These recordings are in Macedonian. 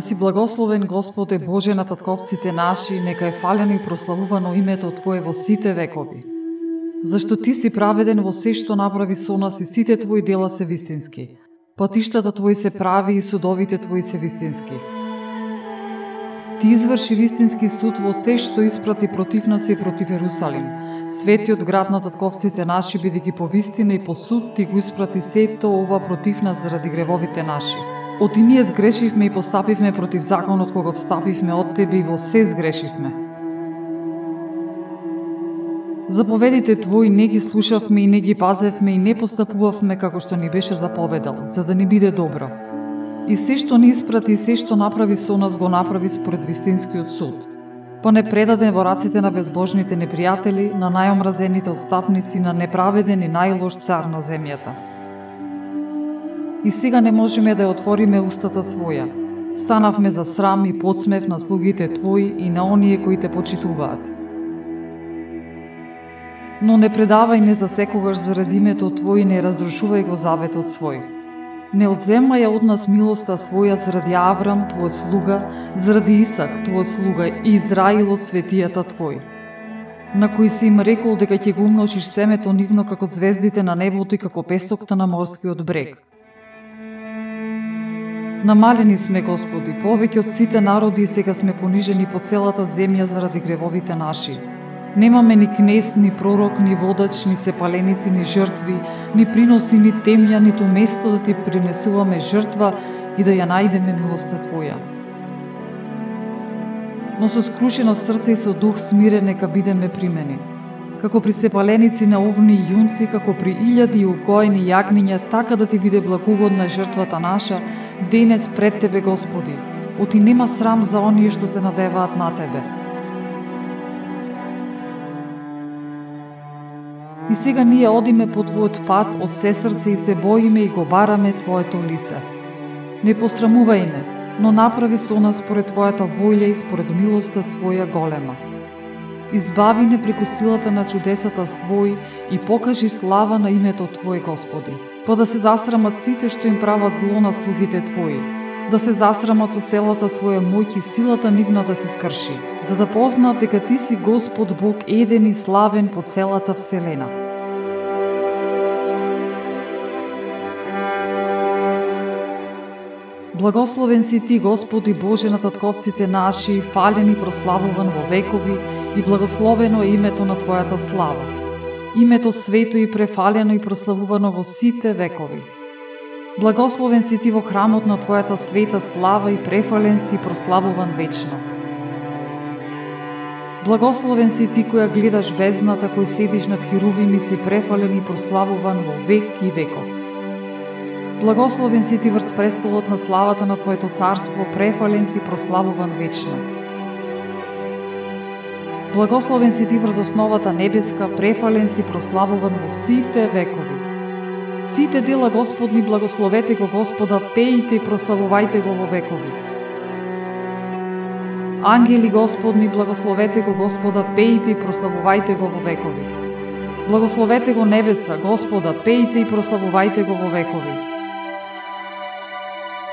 Да си благословен Господе Боже на татковците наши, нека е фалено и прославувано името Твое во сите векови. Зашто Ти си праведен во се што направи со нас и сите Твои дела се вистински. Патиштата Твои се прави и судовите Твои се вистински. Ти изврши вистински суд во се што испрати против нас и против Ерусалим. Светиот град на татковците наши, бидејќи по вистина и по суд, ти го испрати сето ова против нас заради гревовите наши. Од и ние сгрешивме и постапивме против законот кога отстапивме од Тебе и во се сгрешивме. Заповедите Твои не ги слушавме и не ги пазевме и не постапувавме како што ни беше заповедал, за да ни биде добро. И се што ни испрати и се што направи со нас го направи според вистинскиот суд. Па не предаде во раците на безбожните непријатели, на најомразените отстапници, на неправеден и најлош цар на земјата и сега не можеме да ја отвориме устата своја. Станавме за срам и подсмев на слугите Твои и на оние кои те почитуваат. Но не предавај не за секогаш заради името Твој не разрушувај го заветот свој. Не одземај од нас милоста своја заради Аврам, Твојот слуга, заради Исак, Твојот слуга и Израил од светијата Твој на кои си им рекол дека ќе го умножиш семето нивно како звездите на небото и како песокта на морскиот брег. Намалени сме, Господи, повеќе од сите народи и сега сме понижени по целата земја заради гревовите наши. Немаме ни кнес, ни пророк, ни водач, ни сепаленици, ни жртви, ни приноси, ни темја, ниту место да ти принесуваме жртва и да ја најдеме милоста Твоја. Но со скрушено срце и со дух смирен нека бидеме примени како при сепаленици на овни и јунци, како при илјади и укоени јагниња, така да ти биде благогодна жртвата наша, денес пред Тебе, Господи. Оти нема срам за оние што се надеваат на Тебе. И сега ние одиме по Твојот пат од се срце и се боиме и го бараме Твоето лице. Не посрамувај не, но направи со нас според Твојата волја и според милоста своја голема избави не преку силата на чудесата свој и покажи слава на името Твој, Господи. Па да се засрамат сите што им прават зло на слугите Твои, да се засрамат од целата своја моќ и силата нивна да се скрши, за да познаат дека Ти си Господ Бог еден и славен по целата Вселена. Благословен си Ти, Господи Боже на татковците наши, фален и прославуван во векови, и благословено е името на Твојата слава. Името свето и префалено и прославувано во сите векови. Благословен си Ти во храмот на Твојата света слава и префален си и прославуван вечно. Благословен си Ти која гледаш бездната, кој седиш над херувими си префален и прославуван во век и веков. Благословен си ти врз престолот на славата на Твоето царство, префален си прославуван вечно. Благословен си ти врз основата небеска, префален си прославуван во сите векови. Сите дела Господни благословете го Господа, пеите и прославувајте го во векови. Ангели Господни благословете го Господа, пеите и прославувајте го во векови. Благословете го небеса, Господа, пеите и прославувајте го во векови.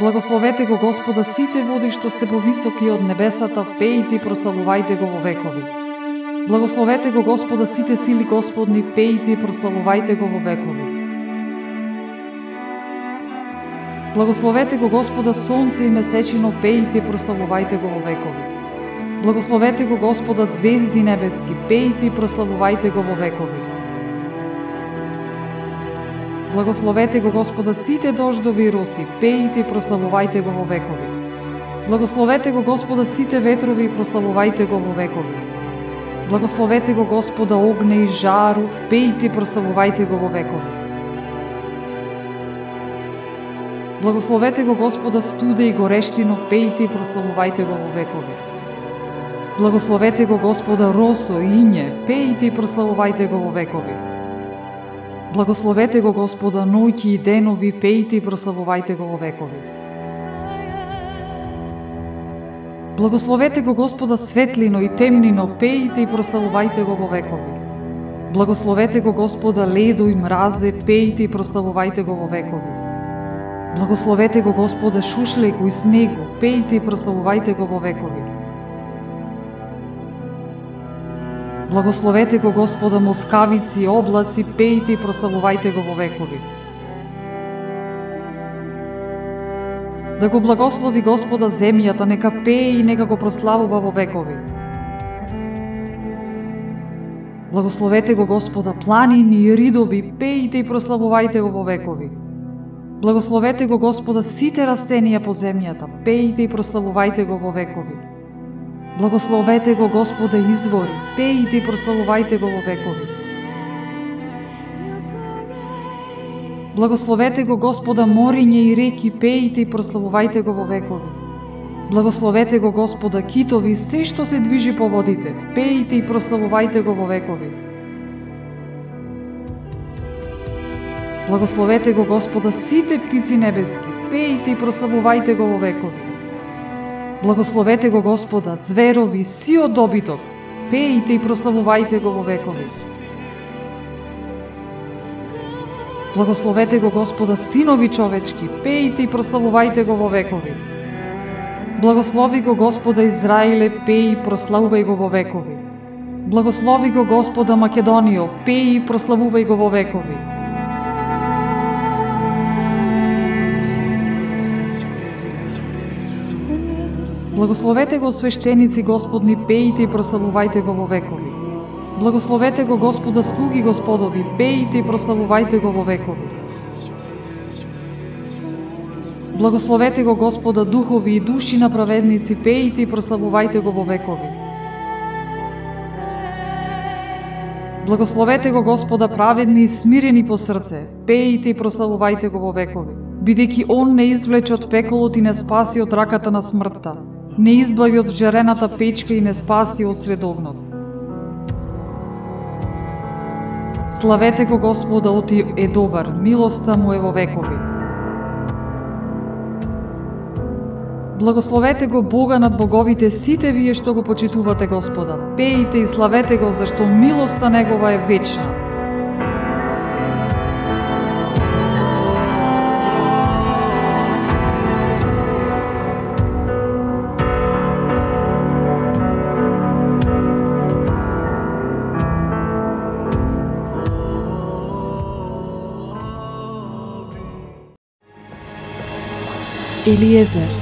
Благословете го Господа сите води што сте повисоки од небесата, пејте и прославувајте го во векови. Благословете го Господа сите сили Господни, пејте и прославувајте го во векови. Благословете го Господа сонце и месечино, пејте и прославувајте го во векови. Благословете го Господа звезди небески, пејте и прославувајте го во векови. Благословете го Господа сите дождови и роси, пејте и прославувајте го во векови. Благословете го Господа сите ветрови и прославувајте го во векови. Благословете го Господа огне и жару, пејте и прославувајте го во векови. Благословете го Господа студе и горештино, пејте и прославувајте го во векови. Благословете го Господа росо и иње, пејте и прославувајте го во векови. Благословете го Господа ноќи и денови, пејте и прославувајте го во векови. Благословете го Господа светлино и темнино, пејте и прославувајте го во векови. Благословете го Господа ледо и мразе, пејте и прославувајте го во векови. Благословете го Господа шушлеку и снегу, пејте и прославувајте го во векови. Благословете го Господа москавици и облаци, пејте и прославувајте го во векови. Да го благослови Господа земјата, нека пее и нека го прославува во векови. Благословете го Господа планини и ридови, пејте и прославувајте го во векови. Благословете го Господа сите растенија по земјата, пејте и прославувајте го во векови. Благословете го Господе извори, пејте и прославувајте го во векови. Благословете го Господа мориње и реки, пејте и прославувајте го во векови. Благословете го Господа китови, се што се движи по водите, пејте и прославувајте го во векови. Благословете го Господа сите птици небески, пејте и прославувајте го во векови. Благословете го Господа, зверови, си од добиток, пејте и прославувајте го во векови. Благословете го Господа, синови човечки, пејте и прославувајте го во векови. Благослови го Господа Израиле, пеј и прославувај го во векови. Благослови го Господа Македонио, пеј и прославувај го во векови. Благословете го свештеници Господни, пејте и прославувајте го во векови. Благословете го Господа слуги Господови, пејте и прославувајте го во векови. Благословете го Господа духови и души на праведници, пејте и прославувајте го во векови. Благословете го Господа праведни и смирени по срце, пејте и прославувајте го во векови. Бидејќи Он не извлече од пеколот и не спаси од раката на смртта, не избави од жарената печка и не спаси од средогнот. Славете го Господа, оти е добар, милоста му е во векови. Благословете го Бога над боговите сите вие што го почитувате Господа. Пејте и славете го, зашто милоста Негова е вечна. Eliezer